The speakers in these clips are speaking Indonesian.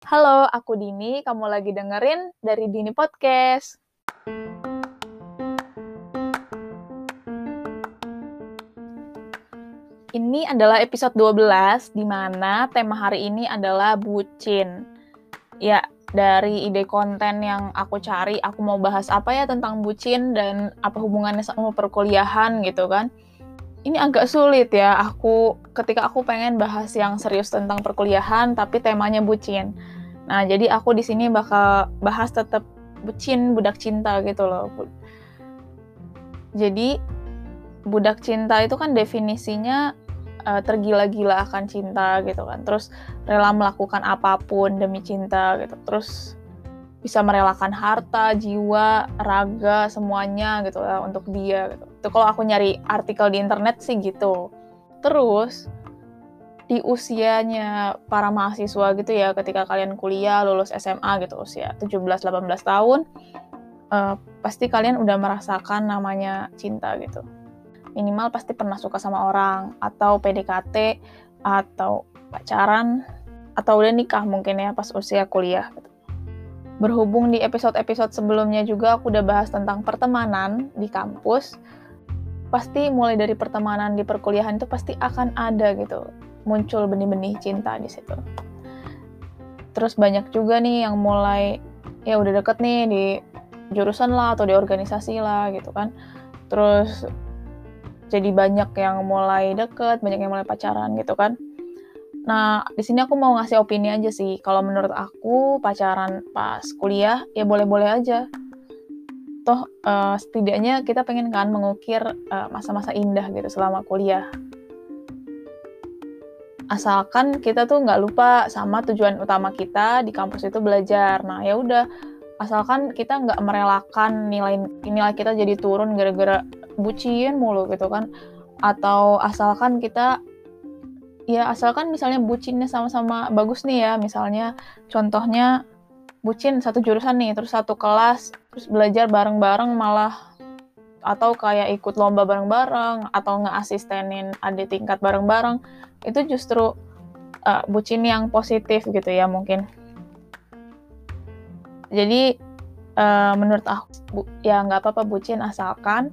Halo, aku Dini. Kamu lagi dengerin dari Dini Podcast. Ini adalah episode 12, di mana tema hari ini adalah bucin. Ya, dari ide konten yang aku cari, aku mau bahas apa ya tentang bucin dan apa hubungannya sama perkuliahan gitu kan. Ini agak sulit ya, aku ketika aku pengen bahas yang serius tentang perkuliahan, tapi temanya bucin. Nah, jadi aku di sini bakal bahas tetap bucin, budak cinta gitu loh. Jadi, budak cinta itu kan definisinya uh, tergila-gila akan cinta gitu kan terus rela melakukan apa pun demi cinta gitu terus bisa merelakan harta, jiwa, raga semuanya gitu ya untuk dia gitu. Itu kalau aku nyari artikel di internet sih gitu. Terus di usianya para mahasiswa gitu ya ketika kalian kuliah lulus SMA gitu usia 17 18 tahun uh, pasti kalian udah merasakan namanya cinta gitu minimal pasti pernah suka sama orang atau PDKT atau pacaran atau udah nikah mungkin ya pas usia kuliah gitu. Berhubung di episode-episode sebelumnya juga aku udah bahas tentang pertemanan di kampus, pasti mulai dari pertemanan di perkuliahan itu pasti akan ada gitu, muncul benih-benih cinta di situ. Terus banyak juga nih yang mulai ya udah deket nih di jurusan lah atau di organisasi lah gitu kan. Terus jadi banyak yang mulai deket, banyak yang mulai pacaran gitu kan. Nah, di sini aku mau ngasih opini aja sih. Kalau menurut aku pacaran pas kuliah ya boleh-boleh aja. Toh uh, setidaknya kita pengen kan mengukir eh, masa-masa uh, indah gitu selama kuliah. Asalkan kita tuh nggak lupa sama tujuan utama kita di kampus itu belajar. Nah, ya udah asalkan kita nggak merelakan nilai nilai kita jadi turun gara-gara bucin mulu gitu kan atau asalkan kita ya asalkan misalnya bucinnya sama-sama bagus nih ya misalnya contohnya bucin satu jurusan nih terus satu kelas terus belajar bareng-bareng malah atau kayak ikut lomba bareng-bareng atau ngeasistenin adik tingkat bareng-bareng itu justru uh, bucin yang positif gitu ya mungkin. Jadi uh, menurut aku bu, ya nggak apa-apa bucin asalkan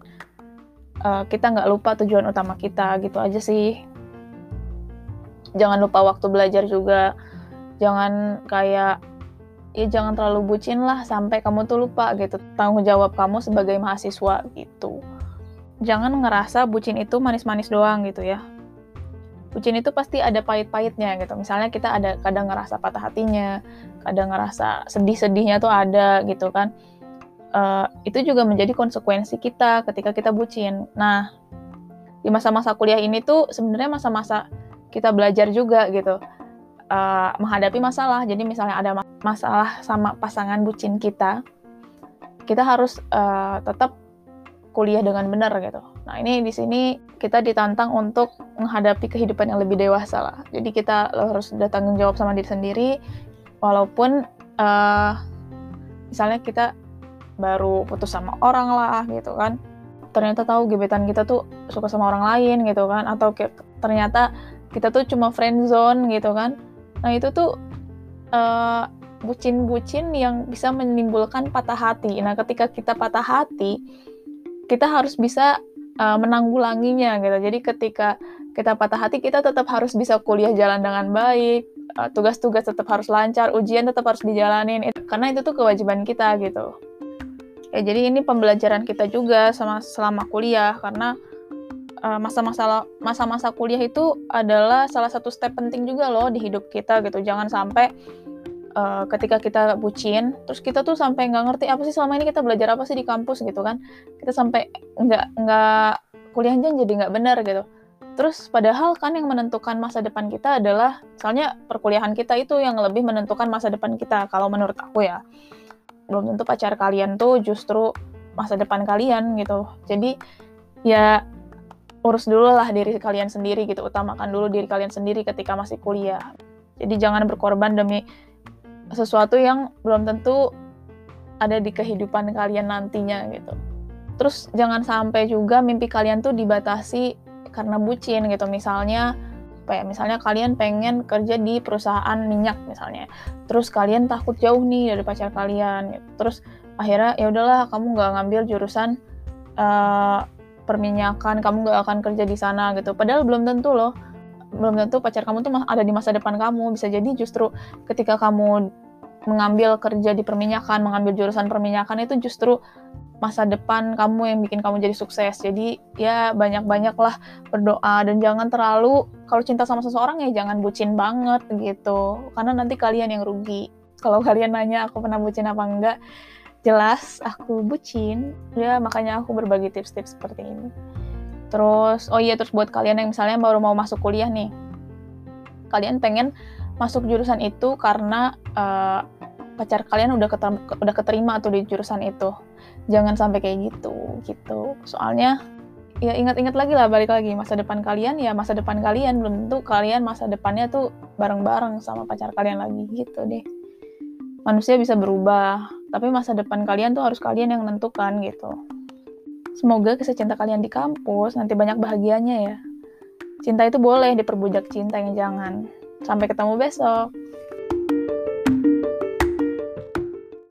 uh, kita nggak lupa tujuan utama kita gitu aja sih. Jangan lupa waktu belajar juga. Jangan kayak ya jangan terlalu bucin lah sampai kamu tuh lupa gitu tanggung jawab kamu sebagai mahasiswa gitu jangan ngerasa bucin itu manis-manis doang gitu ya bucin itu pasti ada pahit-pahitnya gitu misalnya kita ada kadang ngerasa patah hatinya kadang ngerasa sedih-sedihnya tuh ada gitu kan uh, itu juga menjadi konsekuensi kita ketika kita bucin. Nah, di masa-masa kuliah ini tuh sebenarnya masa-masa kita belajar juga gitu uh, menghadapi masalah. Jadi misalnya ada masalah sama pasangan bucin kita, kita harus uh, tetap kuliah dengan benar gitu. Nah ini di sini kita ditantang untuk menghadapi kehidupan yang lebih dewasa lah. Jadi kita harus udah tanggung jawab sama diri sendiri, walaupun uh, misalnya kita baru putus sama orang lah gitu kan ternyata tahu gebetan kita tuh suka sama orang lain gitu kan atau ternyata kita tuh cuma friend zone gitu kan nah itu tuh uh, bucin-bucin yang bisa menimbulkan patah hati. Nah ketika kita patah hati kita harus bisa uh, menanggulanginya gitu. Jadi ketika kita patah hati kita tetap harus bisa kuliah jalan dengan baik uh, tugas-tugas tetap harus lancar ujian tetap harus dijalanin. Karena itu tuh kewajiban kita gitu. Ya jadi ini pembelajaran kita juga sama selama kuliah karena eh, masa-masa masa-masa kuliah itu adalah salah satu step penting juga loh di hidup kita gitu. Jangan sampai uh, ketika kita bucin terus kita tuh sampai nggak ngerti apa sih selama ini kita belajar apa sih di kampus gitu kan. Kita sampai nggak nggak kuliahnya jadi nggak benar gitu. Terus padahal kan yang menentukan masa depan kita adalah misalnya perkuliahan kita itu yang lebih menentukan masa depan kita kalau menurut aku ya. Belum tentu pacar kalian tuh justru masa depan kalian gitu. Jadi ya urus dulu lah diri kalian sendiri gitu utamakan dulu diri kalian sendiri ketika masih kuliah. Jadi jangan berkorban demi sesuatu yang belum tentu ada di kehidupan kalian nantinya gitu. Terus jangan sampai juga mimpi kalian tuh dibatasi karena bucin gitu. Misalnya apa ya misalnya kalian pengen kerja di perusahaan minyak misalnya. Terus kalian takut jauh nih dari pacar kalian gitu. terus akhirnya ya udahlah kamu nggak ngambil jurusan uh, perminyakan kamu nggak akan kerja di sana gitu. Padahal belum tentu loh belum tentu pacar kamu tuh ada di masa depan kamu bisa jadi justru ketika kamu mengambil kerja di perminyakan mengambil jurusan perminyakan itu justru masa depan kamu yang bikin kamu jadi sukses. Jadi ya banyak-banyaklah berdoa dan jangan terlalu kalau cinta sama seseorang ya jangan bucin banget gitu. Karena nanti kalian yang rugi. Kalau kalian nanya aku pernah bucin apa enggak, jelas aku bucin. Ya makanya aku berbagi tips-tips seperti ini. Terus oh iya terus buat kalian yang misalnya baru mau masuk kuliah nih. Kalian pengen masuk jurusan itu karena uh, pacar kalian udah keterima, udah keterima tuh di jurusan itu. Jangan sampai kayak gitu gitu. Soalnya ya ingat-ingat lagi lah balik lagi. Masa depan kalian ya masa depan kalian. Belum tentu kalian masa depannya tuh bareng-bareng sama pacar kalian lagi gitu deh. Manusia bisa berubah tapi masa depan kalian tuh harus kalian yang menentukan gitu semoga kisah cinta kalian di kampus nanti banyak bahagianya ya. Cinta itu boleh diperbujak cinta yang jangan. Sampai ketemu besok